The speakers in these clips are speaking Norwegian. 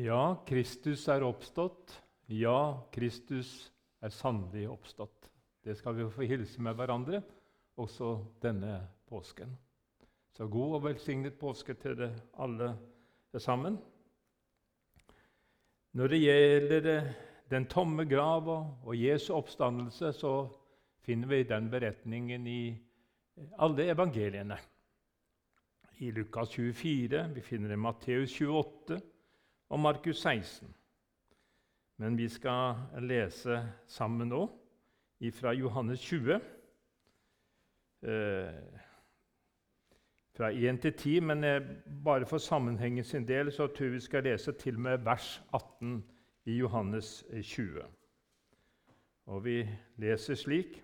Ja, Kristus er oppstått. Ja, Kristus er sannelig oppstått. Det skal vi få hilse med hverandre også denne påsken. Så god og velsignet påske til det alle sammen. Når det gjelder den tomme grav og Jesu oppstandelse, så finner vi den beretningen i alle evangeliene. I Lukas 24, vi finner det i Matteus 28 og Markus 16. Men vi skal lese sammen nå fra Johannes 20. Eh, fra 1 til 10, men eh, bare for sammenhengen sin del så tror jeg vi skal lese til og med vers 18 i Johannes 20. Og vi leser slik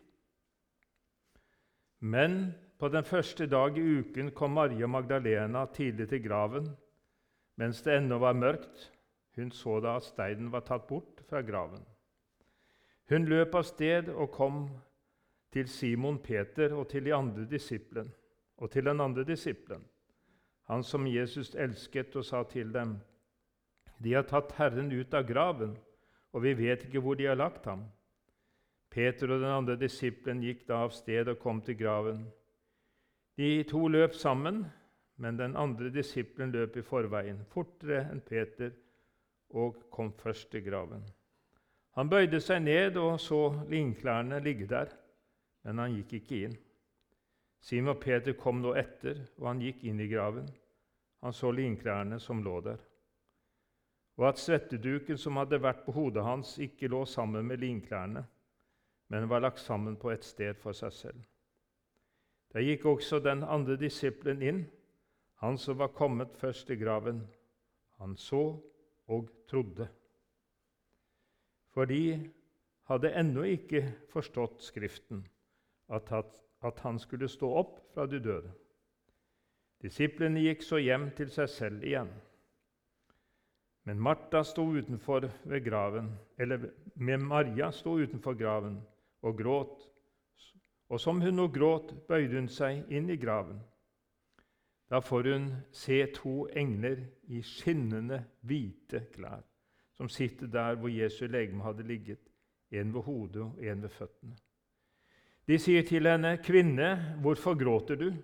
Men på den første dag i uken kom Maria Magdalena tidlig til graven mens det ennå var mørkt. Hun så da at steinen var tatt bort fra graven. Hun løp av sted og kom til Simon Peter og til, de andre disiplen, og til den andre disippelen, han som Jesus elsket, og sa til dem:" De har tatt Herren ut av graven, og vi vet ikke hvor de har lagt ham. Peter og den andre disippelen gikk da av sted og kom til graven. De to løp sammen, men den andre disippelen løp i forveien, fortere enn Peter, og kom først til graven. Han bøyde seg ned og så linklærne ligge der, men han gikk ikke inn. Simon Peter kom nå etter, og han gikk inn i graven. Han så linklærne som lå der, og at svetteduken som hadde vært på hodet hans, ikke lå sammen med linklærne, men var lagt sammen på et sted for seg selv. Der gikk også den andre disippelen inn, han som var kommet først i graven. Han så og trodde. For de hadde ennå ikke forstått Skriften, at, han skulle stå opp fra de døde. Disiplene gikk så hjem til seg selv igjen. Men Martha sto utenfor ved graven, eller med Maria sto utenfor graven og gråt. Og som hun nå gråt, bøyde hun seg inn i graven. Da får hun se to engler i skinnende, hvite klær, som sitter der hvor Jesu legeme hadde ligget, en ved hodet og en ved føttene. De sier til henne, 'Kvinne, hvorfor gråter du?'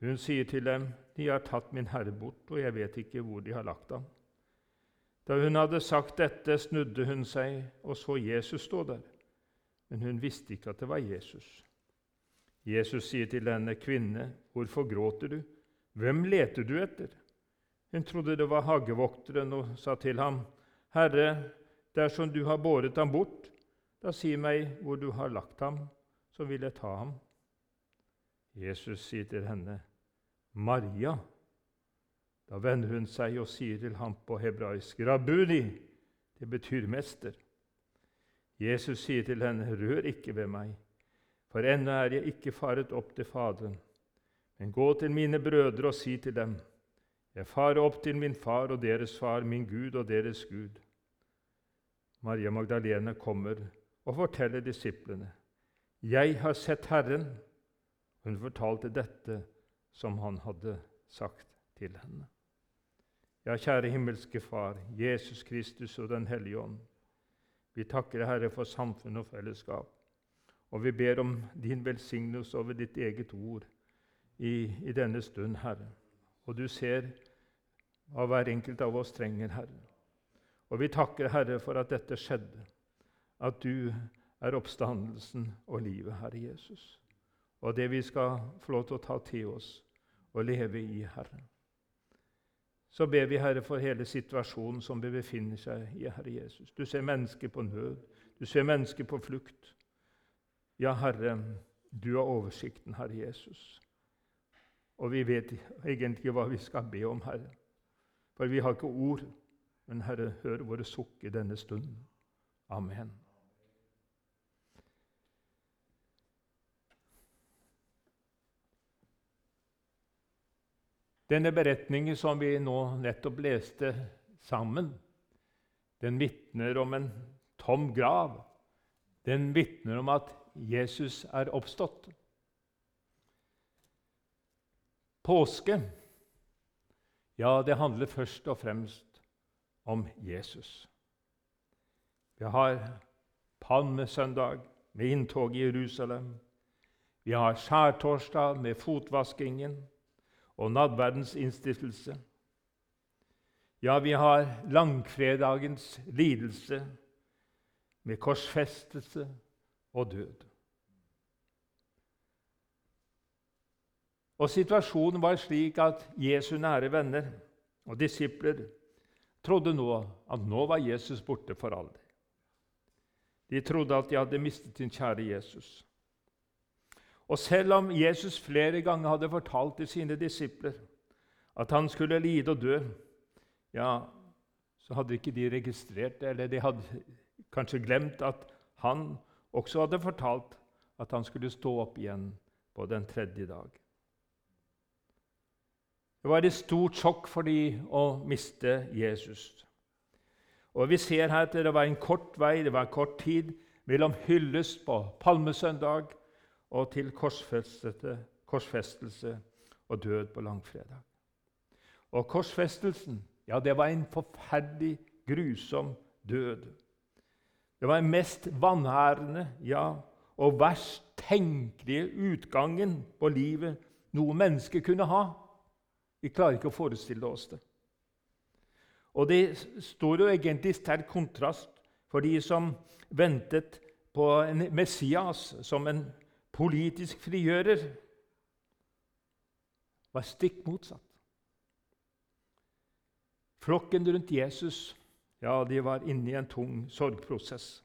Hun sier til dem, 'De har tatt min Herre bort, og jeg vet ikke hvor de har lagt ham.' Da hun hadde sagt dette, snudde hun seg og så Jesus stå der, men hun visste ikke at det var Jesus. Jesus sier til henne, 'Kvinne, hvorfor gråter du?' Hvem leter du etter? Hun trodde det var hagevokteren og sa til ham, Herre, dersom du har båret ham bort, da si meg hvor du har lagt ham, så vil jeg ta ham. Jesus sier til henne, Maria. Da vender hun seg og sier til ham på hebraisk, Rabuni, det betyr mester. Jesus sier til henne, Rør ikke ved meg, for ennå er jeg ikke faret opp til Faderen. Men gå til mine brødre og si til dem:" Jeg farer opp til min far og deres far, min Gud og deres Gud. Maria Magdalene kommer og forteller disiplene. Jeg har sett Herren. Hun fortalte dette som han hadde sagt til henne. Ja, kjære himmelske Far, Jesus Kristus og Den hellige ånd. Vi takker Herre for samfunn og fellesskap, og vi ber om din velsignelse over ditt eget ord i, i denne stund, Herre. Og du ser hva hver enkelt av oss trenger, Herre. Og vi takker, Herre, for at dette skjedde, at du er oppstandelsen og livet, Herre Jesus. Og det vi skal få lov til å ta til oss og leve i, Herre. Så ber vi, Herre, for hele situasjonen som vi befinner seg i, Herre Jesus. Du ser mennesker på nød, du ser mennesker på flukt. Ja, Herre, du har oversikten, Herre Jesus. Og vi vet egentlig hva vi skal be om, Herre. For vi har ikke ord. Men Herre, hør våre sukk i denne stunden. Amen. Denne beretningen som vi nå nettopp leste sammen, den vitner om en tom grav. Den vitner om at Jesus er oppstått. Påske ja, det handler først og fremst om Jesus. Vi har palmesøndag med inntog i Jerusalem. Vi har skjærtorsdag med fotvaskingen og nadverdens innstiftelse. Ja, vi har langfredagens lidelse med korsfestelse og død. Og Situasjonen var slik at Jesu nære venner og disipler trodde nå at nå var Jesus borte for alltid. De trodde at de hadde mistet sin kjære Jesus. Og selv om Jesus flere ganger hadde fortalt til sine disipler at han skulle lide og dø, ja, så hadde ikke de registrert det, eller de hadde kanskje glemt at han også hadde fortalt at han skulle stå opp igjen på den tredje dag. Det var et stort sjokk for dem å miste Jesus. Og Vi ser her at det var en kort vei, det var en kort tid mellom hyllest på palmesøndag og til korsfestelse og død på langfredag. Og korsfestelsen ja, det var en forferdelig, grusom død. Det var den mest vanærende ja, og verst tenkelige utgangen på livet noe menneske kunne ha. Vi klarer ikke å forestille oss det. Og Det står jo egentlig i sterk kontrast for de som ventet på en Messias som en politisk frigjører. var stikk motsatt. Flokken rundt Jesus ja, de var inne i en tung sorgprosess.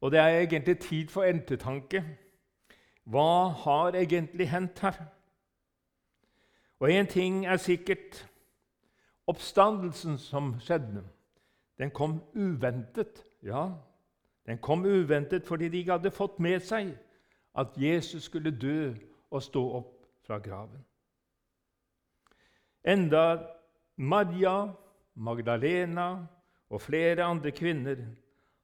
Og det er egentlig tid for entetanke. Hva har egentlig hendt her? Og én ting er sikkert. Oppstandelsen som skjedde, den kom uventet. Ja, den kom uventet fordi de ikke hadde fått med seg at Jesus skulle dø og stå opp fra graven. Enda Maria, Magdalena og flere andre kvinner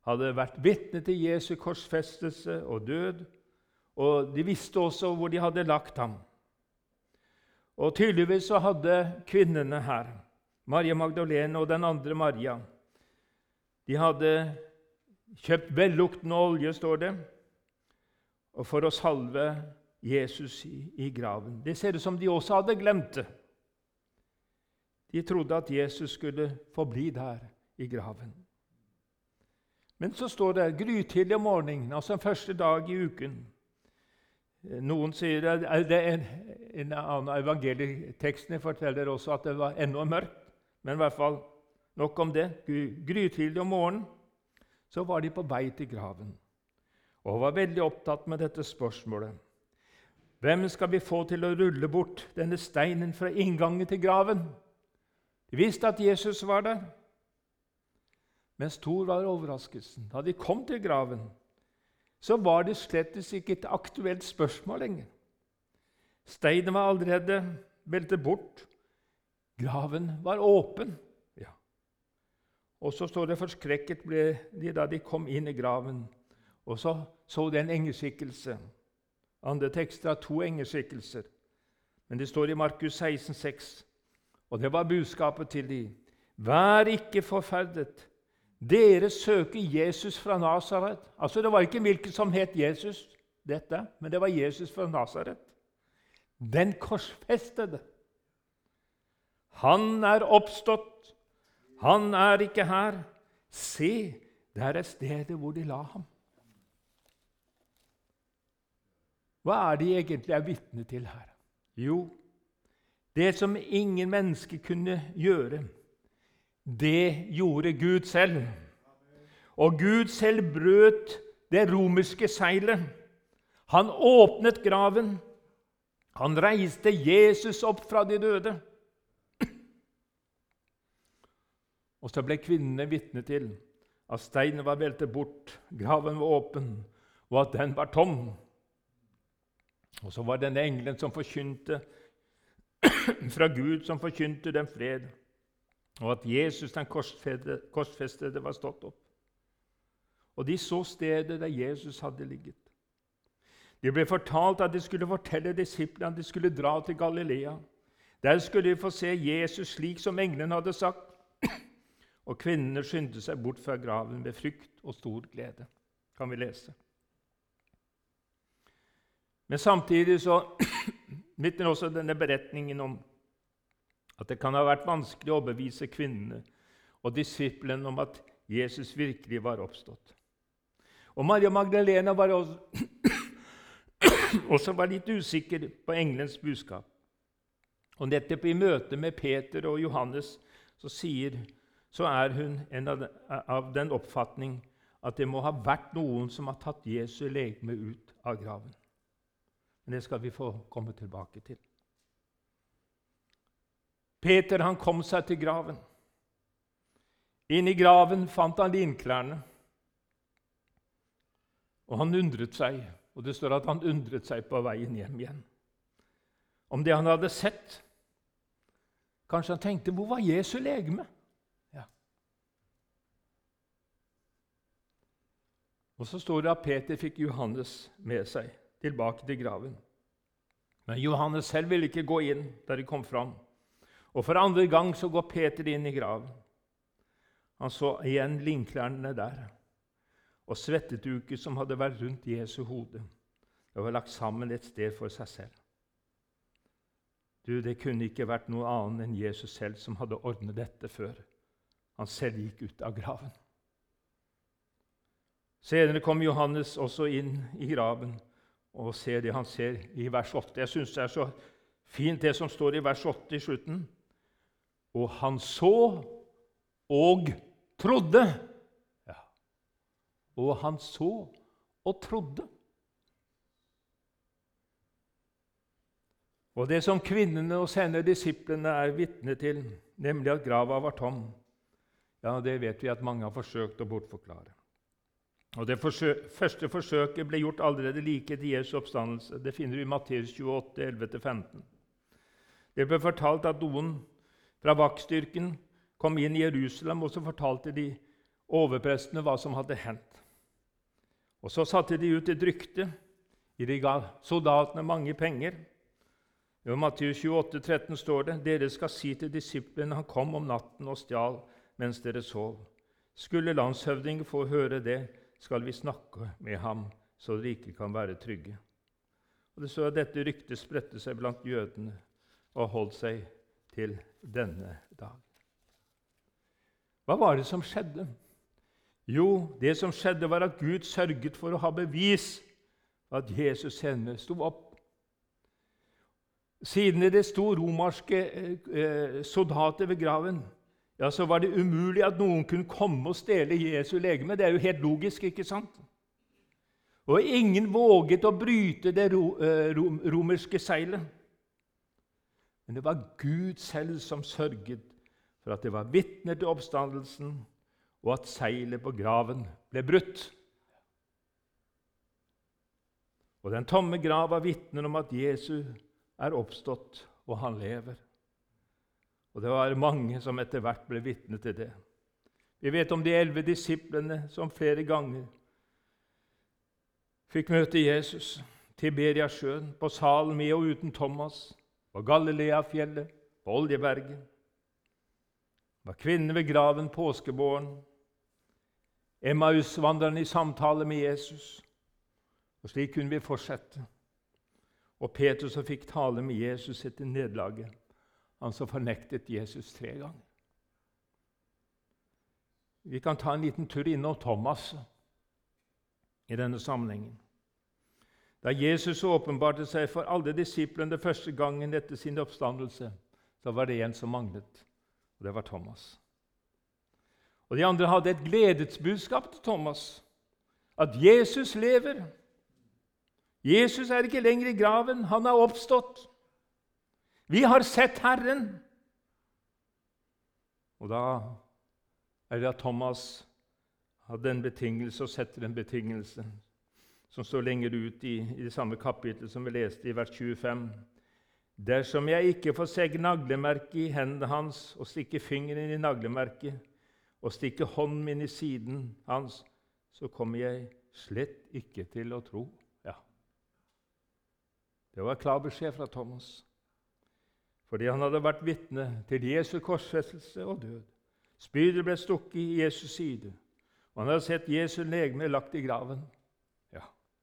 hadde vært vitne til Jesu korsfestelse og død, og de visste også hvor de hadde lagt ham. Og Tydeligvis så hadde kvinnene her, Maria Magdalene og den andre Maria, de hadde kjøpt velluktende olje, står det, og for å salve Jesus i, graven. Det ser ut som de også hadde glemt det. De trodde at Jesus skulle forbli der i graven. Men så står det grytidlig om morgenen, altså den første dag i uken. Noen sier at det en, en annen evangelieteksten forteller også at det var ennå mørkt. Men i hvert fall nok om det. Grytidlig om morgenen så var de på vei til graven og var veldig opptatt med dette spørsmålet. Hvem skal vi få til å rulle bort denne steinen fra inngangen til graven? De visste at Jesus var der. Men stor var overraskelsen. Da de kom til graven, så var det slett ikke et aktuelt spørsmål lenger. Steinen var allerede veltet bort. Graven var åpen. Og så står det forskrekket ble de da de kom inn i graven. Og så så de en engeskikkelse. Andre tekster har to engeskikkelser. Men det står i Markus 16, 16,6, og det var budskapet til de. Vær ikke forferdet. Dere søker Jesus fra Nasaret. Altså, det var ikke hvilken som het Jesus, dette, men det var Jesus fra Nasaret. Den korsfestede. Han er oppstått. Han er ikke her. Se, der er stedet hvor de la ham. Hva er de egentlig er vitne til her? Jo, det som ingen mennesker kunne gjøre, det gjorde Gud selv. Og Gud selv brøt det romerske seilet. Han åpnet graven. Han reiste Jesus opp fra de døde. Og så ble kvinnene vitne til at steinen var veltet bort, graven var åpen, og at den var tom. Og så var denne engelen som forkynte fra Gud, som forkynte den fred, og at Jesus, den korsfestede, var stått opp. Og de så stedet der Jesus hadde ligget. De ble fortalt at de skulle fortelle disiplene at de skulle dra til Galilea. Der skulle de få se Jesus slik som englene hadde sagt. Og kvinnene skyndte seg bort fra graven med frykt og stor glede, kan vi lese. Men samtidig så vitner også denne beretningen om at det kan ha vært vanskelig å overbevise kvinnene og disiplene om at Jesus virkelig var oppstått. Og Maria Magdalena var også, også var litt usikker på engelens budskap. Og nettopp i møte med Peter og Johannes så, sier, så er hun av, av den oppfatning at det må ha vært noen som har tatt Jesu legeme ut av graven. Men det skal vi få komme tilbake til. Peter han kom seg til graven. Inni graven fant han linklærne. Og han undret seg, og det står at han undret seg på veien hjem igjen. Om det han hadde sett. Kanskje han tenkte 'Hvor var Jesu legeme?' Ja. Og så står det at Peter fikk Johannes med seg tilbake til graven. Men Johannes selv ville ikke gå inn da de kom fram. Og For andre gang så går Peter inn i graven. Han så igjen linklærne der og svetteduket som hadde vært rundt Jesu hode. Det var lagt sammen et sted for seg selv. Du, Det kunne ikke vært noe annet enn Jesus selv som hadde ordnet dette før han selv gikk ut av graven. Senere kom Johannes også inn i graven og ser det han ser i vers 8. Jeg syns det er så fint, det som står i vers 8 i slutten. Og han så og trodde. Ja. Og han så og trodde. Og det som kvinnene og senere disiplene er vitne til, nemlig at grava var tom, ja, det vet vi at mange har forsøkt å bortforklare. Og Det forsøk, første forsøket ble gjort allerede like etter Jesu oppstandelse. Det finner vi i Matteus 28, 11-15. Det ble fortalt at noen fra vaktstyrken kom inn i Jerusalem, og så fortalte de overprestene hva som hadde hendt. Og Så satte de ut et rykte. De ga soldatene mange penger. I Matteus 28, 13 står det.: Dere skal si til disiplene han kom om natten og stjal mens dere sov. Skulle landshøvdingen få høre det, skal vi snakke med ham, så dere ikke kan være trygge. Og Det står at dette ryktet spredte seg blant jødene og holdt seg til denne dag. Hva var det som skjedde? Jo, det som skjedde, var at Gud sørget for å ha bevis for at Jesus senere sto opp. Siden det sto romerske eh, soldater ved graven, ja, så var det umulig at noen kunne komme og stjele Jesu legeme. Det er jo helt logisk, ikke sant? Og ingen våget å bryte det eh, romerske seilet. Men det var Gud selv som sørget for at det var vitner til oppstandelsen, og at seilet på graven ble brutt. Og den tomme grav var vitner om at Jesus er oppstått, og han lever. Og det var mange som etter hvert ble vitne til det. Vi vet om de elleve disiplene som flere ganger fikk møte Jesus. Tiberiasjøen, på salen med og uten Thomas, på Galileafjellet, på Oljeberget. var kvinnen ved graven påskebåren. Emmaus-vandrerne i samtale med Jesus. Og Slik kunne vi fortsette. Og Peter som fikk tale med Jesus etter nederlaget han som fornektet Jesus tre ganger. Vi kan ta en liten tur innom Thomas i denne sammenhengen. Da Jesus åpenbarte seg for alle disiplene første gangen etter sin oppstandelse, så var det en som manglet, og det var Thomas. Og De andre hadde et gledesbudskap til Thomas, at Jesus lever. Jesus er ikke lenger i graven, han er oppstått. Vi har sett Herren! Og da er det at Thomas hadde en betingelse og setter en betingelse som står lenger ut i, i det samme kapittelet som vi leste i vers 25. Dersom jeg ikke får se naglemerket i hendene hans og stikke fingeren i naglemerket og stikke hånden min i siden hans, så kommer jeg slett ikke til å tro. Ja. Det var klar beskjed fra Thomas fordi han hadde vært vitne til Jesu korsfestelse og død, Spydet ble stukket i Jesus side, og han hadde sett Jesu legeme lagt i graven.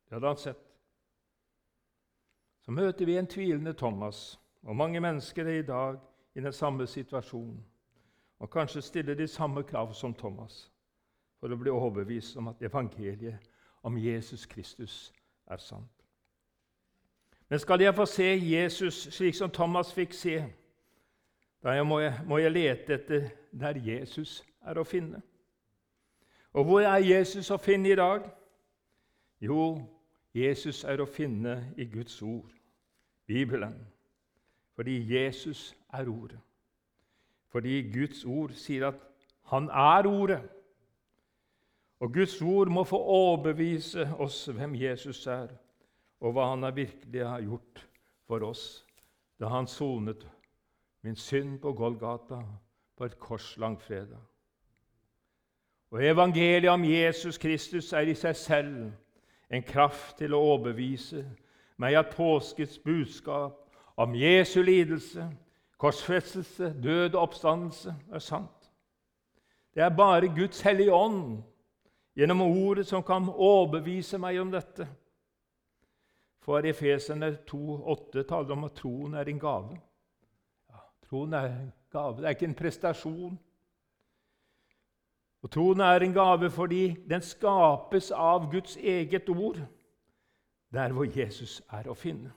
Det hadde han sett. Så møter vi en tvilende Thomas, og mange mennesker er i dag i den samme situasjonen og kanskje stiller de samme krav som Thomas for å bli overbevist om at evangeliet om Jesus Kristus er sant. Men skal jeg få se Jesus slik som Thomas fikk se, da må jeg, må jeg lete etter der Jesus er å finne. Og hvor er Jesus å finne i dag? Jo, Jesus er å finne i Guds ord, Bibelen. Fordi Jesus er Ordet. Fordi Guds ord sier at han er Ordet. Og Guds ord må få overbevise oss hvem Jesus er, og hva han virkelig har gjort for oss da han sonet min synd på Golgata på et kors langfredag. Og Evangeliet om Jesus Kristus er i seg selv en kraft til å overbevise meg at påskets budskap om Jesu lidelse, korsfestelse, død og oppstandelse er sant. Det er bare Guds hellige ånd gjennom ordet som kan overbevise meg om dette. For Efeserne 2,8 taler om at troen er en gave. Ja, troen er en gave, det er ikke en prestasjon. Og Troen er en gave fordi den skapes av Guds eget ord, der hvor Jesus er å finne.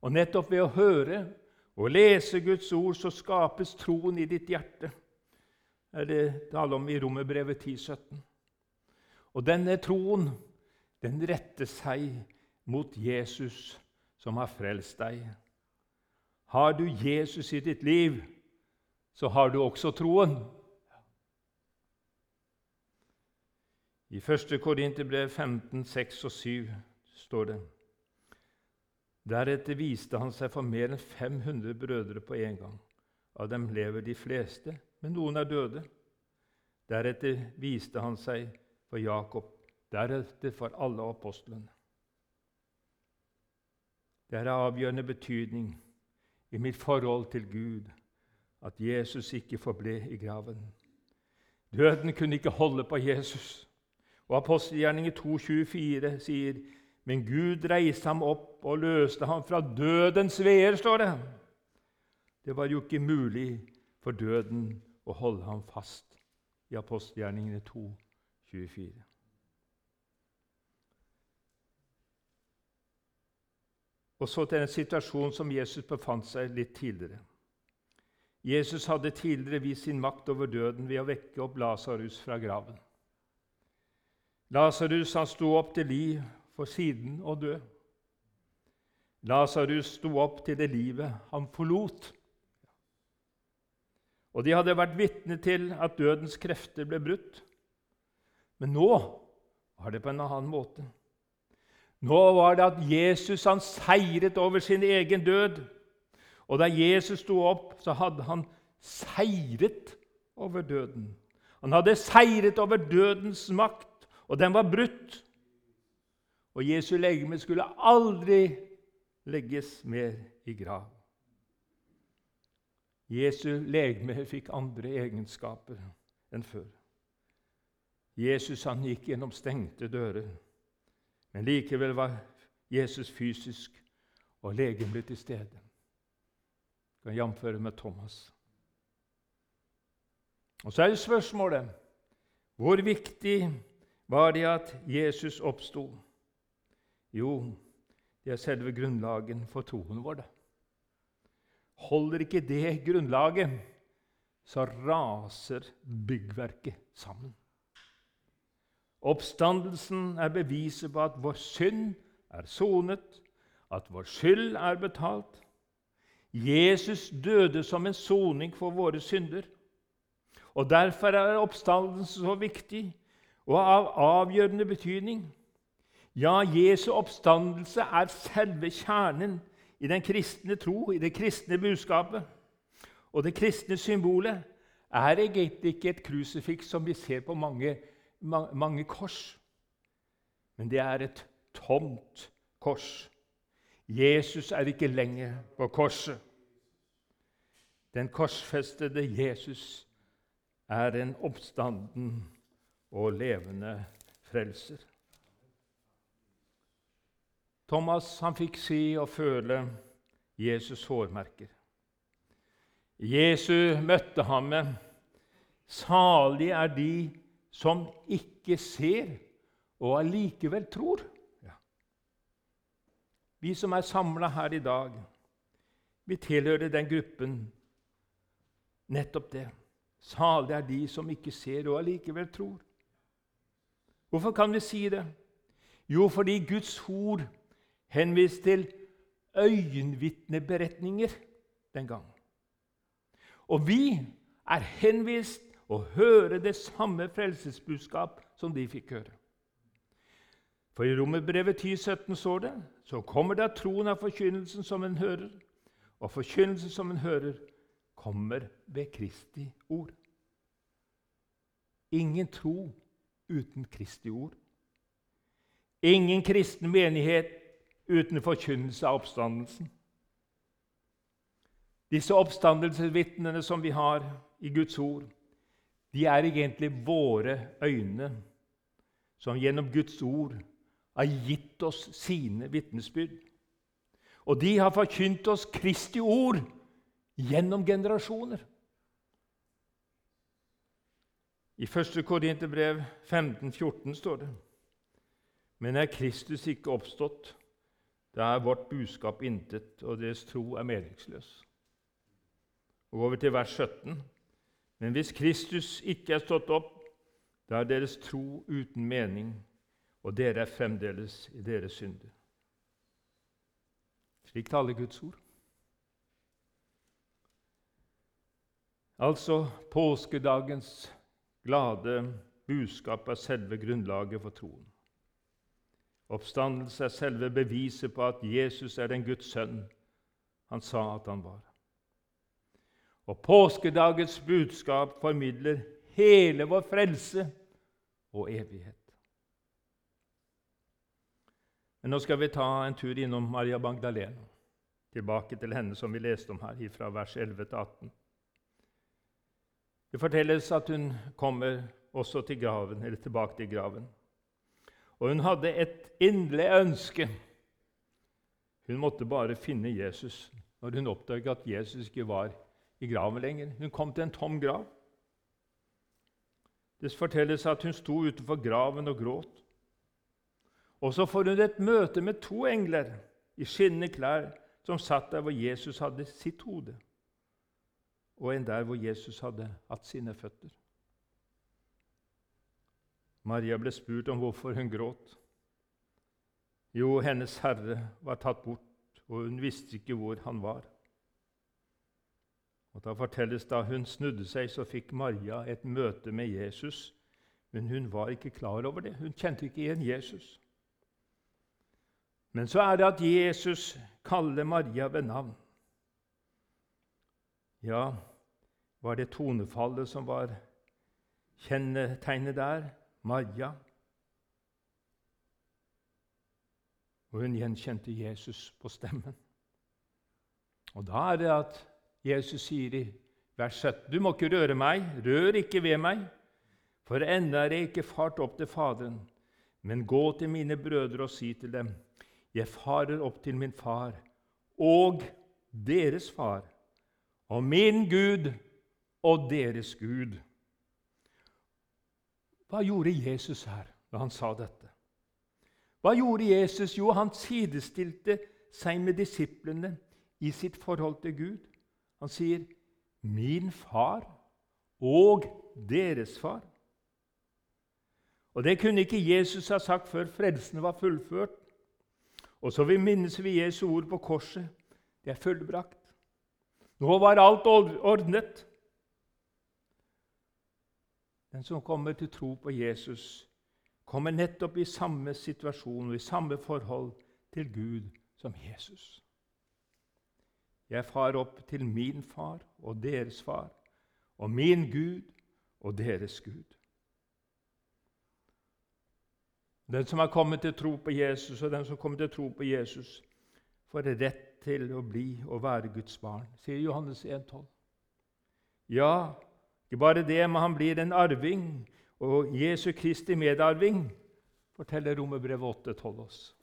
Og nettopp ved å høre og lese Guds ord så skapes troen i ditt hjerte. Det er det tale om i Romerbrevet 10, 17. Og denne troen den retter seg mot Jesus, som har frelst deg. Har du Jesus i ditt liv, så har du også troen. I 1. Korinterbrev 15, 6 og 7 står det Deretter viste han seg for mer enn 500 brødre på en gang. Av dem lever de fleste, men noen er døde. Deretter viste han seg for Jakob, deretter for alle apostlene. Det er av avgjørende betydning i mitt forhold til Gud at Jesus ikke forble i graven. Døden kunne ikke holde på Jesus. Og Apostelgjerningen 2,24 sier men Gud reiste ham opp og løste ham fra dødens veer, står det. Det var jo ikke mulig for døden å holde ham fast i apostelgjerningene 2, 24. Og så til en situasjon som Jesus befant seg litt tidligere. Jesus hadde tidligere vist sin makt over døden ved å vekke opp Lasarus fra graven. Lasarus sto opp til liv for siden å dø. Lasarus sto opp til det livet han forlot. Og de hadde vært vitne til at dødens krefter ble brutt. Men nå var det på en annen måte. Nå var det at Jesus han seiret over sin egen død. Og da Jesus sto opp, så hadde han seiret over døden. Han hadde seiret over dødens makt, og den var brutt. Og Jesu legeme skulle aldri legges mer i grav. Jesu legeme fikk andre egenskaper enn før. Jesus han gikk gjennom stengte dører, men likevel var Jesus fysisk og legemlig til stede. Kan jamføre med Thomas. Og Så er det spørsmålet hvor viktig var det at Jesus oppsto? Jo, det er selve grunnlaget for troen vår. Holder ikke det grunnlaget, så raser byggverket sammen. Oppstandelsen er beviset på at vår synd er sonet, at vår skyld er betalt. Jesus døde som en soning for våre synder. Og Derfor er oppstandelsen så viktig og av avgjørende betydning. Ja, Jesu oppstandelse er selve kjernen i den kristne tro, i det kristne budskapet. Og det kristne symbolet er egentlig ikke et krusifiks som vi ser på mange mange kors. Men det er et tomt kors. Jesus er ikke lenger på korset. Den korsfestede Jesus er en oppstanden og levende frelser. Thomas han fikk si og føle Jesus' hårmerker. Jesus møtte ham med 'Salig er de som ikke ser, og allikevel tror'. Ja. Vi som er samla her i dag, vi tilhører den gruppen. Nettopp det. Salig er de som ikke ser, og allikevel tror. Hvorfor kan vi si det? Jo, fordi Guds ord henviste til øyenvitneberetninger den gangen. Og vi er henvist å høre det samme frelsesbudskap som de fikk høre. For i Romerbrevet 10, 17 står det så kommer det av troen av forkynnelsen som en hører, og forkynnelsen som en hører, kommer ved Kristi ord. Ingen tro uten Kristi ord. Ingen kristen menighet uten forkynnelse av oppstandelsen. Disse oppstandelsesvitnene som vi har i Guds ord, de er egentlig våre øyne som gjennom Guds ord har gitt oss sine vitnesbyrd. Og de har forkynt oss Kristi ord gjennom generasjoner. I 1. Korinterbrev 15, 14 står det Men er Kristus ikke oppstått, da er vårt budskap intet, og deres tro er meningsløs. Og over til vers 17. Men hvis Kristus ikke er stått opp, da er deres tro uten mening, og dere er fremdeles i deres synder. Slik taler Guds ord. Altså påskedagens glade budskap er selve grunnlaget for troen. Oppstandelse er selve beviset på at Jesus er den Guds sønn han sa at han var. Og påskedagens budskap formidler hele vår frelse og evighet. Men nå skal vi ta en tur innom Maria Magdalena, tilbake til henne som vi leste om her, fra vers 11 til 18. Det fortelles at hun kommer også til graven, eller tilbake til graven. Og hun hadde et inderlig ønske. Hun måtte bare finne Jesus når hun oppdaget at Jesus ikke var i graven lenger. Hun kom til en tom grav. Det fortelles at hun sto utenfor graven og gråt. Og så får hun et møte med to engler i skinnende klær som satt der hvor Jesus hadde sitt hode og en der hvor Jesus hadde hatt sine føtter. Maria ble spurt om hvorfor hun gråt. Jo, hennes herre var tatt bort, og hun visste ikke hvor han var. Og Da fortelles da hun snudde seg, så fikk Maria et møte med Jesus. Men hun var ikke klar over det. Hun kjente ikke igjen Jesus. Men så er det at Jesus kaller Maria ved navn. Ja, var det tonefallet som var kjennetegnet der? Maria. Og hun gjenkjente Jesus på stemmen. Og da er det at Jesus sier i vers 17.: Du må ikke røre meg, rør ikke ved meg, for ennå er jeg ikke fart opp til Faderen. Men gå til mine brødre og si til dem:" Jeg farer opp til min far og deres far, og min Gud og deres Gud. Hva gjorde Jesus her da han sa dette? Hva gjorde Jesus? Jo, han sidestilte seg med disiplene i sitt forhold til Gud. Han sier, 'Min far og deres far'. Og Det kunne ikke Jesus ha sagt før frelsen var fullført. Og så minnes vi Jesu ord på korset. Det er fullbrakt. Nå var alt ordnet. Den som kommer til tro på Jesus, kommer nettopp i samme situasjon og i samme forhold til Gud som Jesus. Jeg far opp til min far og deres far, og min Gud og deres Gud. Den som har kommet til tro på Jesus, og den som kommer til tro på Jesus, får rett til å bli og være Guds barn, sier Johannes 1,12. Ja, Ikke bare det, men han blir en arving og Jesu Kristi medarving, forteller Romerbrevet 8,12 oss.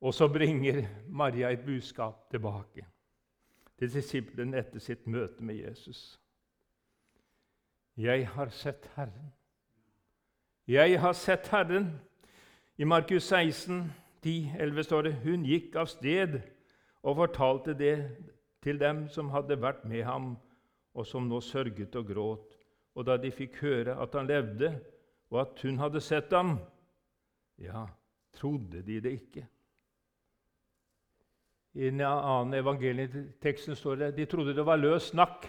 Og så bringer Maria et budskap tilbake til disiplene etter sitt møte med Jesus. Jeg har sett Herren. Jeg har sett Herren. I Markus 16, 10, 11 står det hun gikk av sted og fortalte det til dem som hadde vært med ham, og som nå sørget og gråt. Og da de fikk høre at han levde, og at hun hadde sett ham, ja, trodde de det ikke. I den annen evangelieteksten står det de trodde det var løs snakk,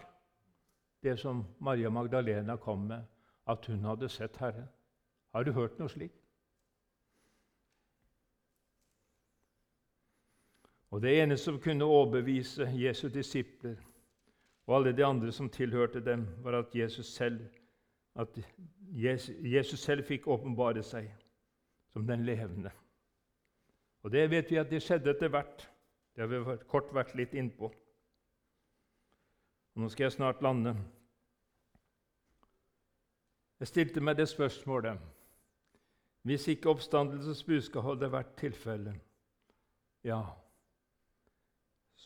det som Maria Magdalena kom med, at hun hadde sett Herren. Har du hørt noe slikt? Og Det eneste som kunne overbevise Jesu disipler og alle de andre som tilhørte dem, var at Jesus selv, at Jesus selv fikk åpenbare seg som den levende. Og Det vet vi at det skjedde etter hvert. Det har vi kort vært litt innpå. Nå skal jeg snart lande. Jeg stilte meg det spørsmålet Hvis ikke oppstandelsesbudskapet hadde vært tilfellet, ja,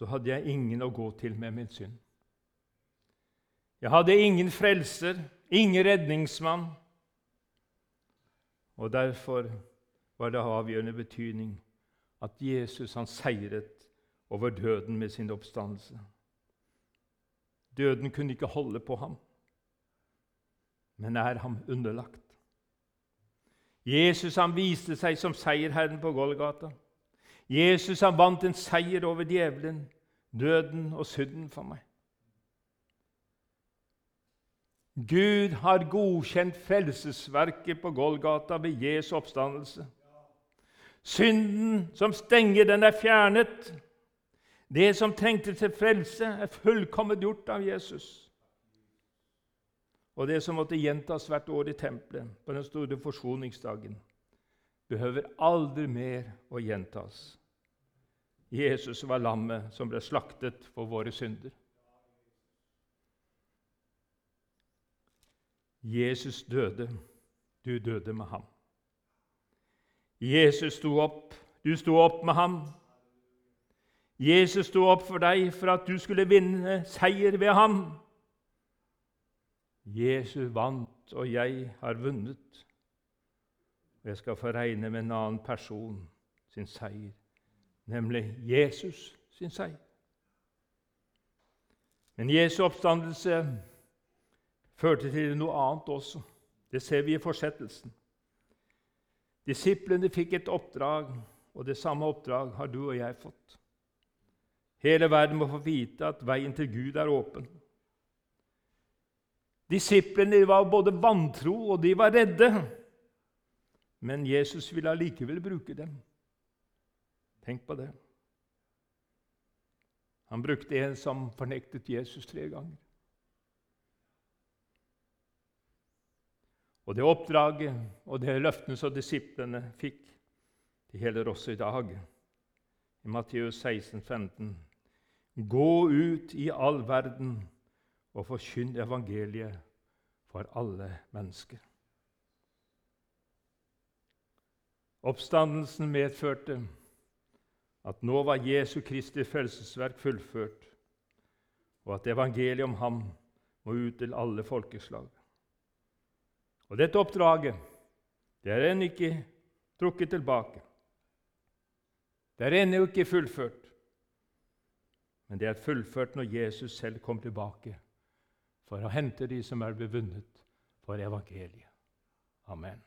så hadde jeg ingen å gå til med min synd. Jeg hadde ingen frelser, ingen redningsmann. Og derfor var det av avgjørende betydning at Jesus han seiret over døden med sin oppstandelse. Døden kunne ikke holde på ham, men er ham underlagt. Jesus han viste seg som seierherren på Golgata. Jesus han vant en seier over djevelen, døden og synden for meg. Gud har godkjent frelsesverket på Golgata ved Jesu oppstandelse. Synden som stenger, den er fjernet. Det som trengte til frelse, er fullkomment gjort av Jesus. Og det som måtte gjentas hvert år i tempelet på den store forsoningsdagen, behøver aldri mer å gjentas. Jesus var lammet som ble slaktet for våre synder. Jesus døde. Du døde med ham. Jesus sto opp. Du sto opp med ham. Jesus sto opp for deg for at du skulle vinne seier ved ham. Jesus vant, og jeg har vunnet. Jeg skal få regne med en annen person sin seier, nemlig Jesus sin seier. Men Jesu oppstandelse førte til noe annet også. Det ser vi i fortsettelsen. Disiplene fikk et oppdrag, og det samme oppdrag har du og jeg fått. Hele verden må få vite at veien til Gud er åpen. Disiplene var både vantro og de var redde, men Jesus ville allikevel bruke dem. Tenk på det. Han brukte en som fornektet Jesus tre ganger. Og det oppdraget og det løftene som disiplene fikk, det gjelder også i dag. I Matteus 16, 15 Gå ut i all verden og forkynn evangeliet for alle mennesker. Oppstandelsen medførte at nå var Jesu Kristi frelsesverk fullført, og at evangeliet om ham må ut til alle folkeslag. Og Dette oppdraget det er ennå ikke trukket tilbake. Det er ennå ikke fullført. Men det er fullført når Jesus selv kom tilbake for å hente de som er bevunnet for evangeliet. Amen.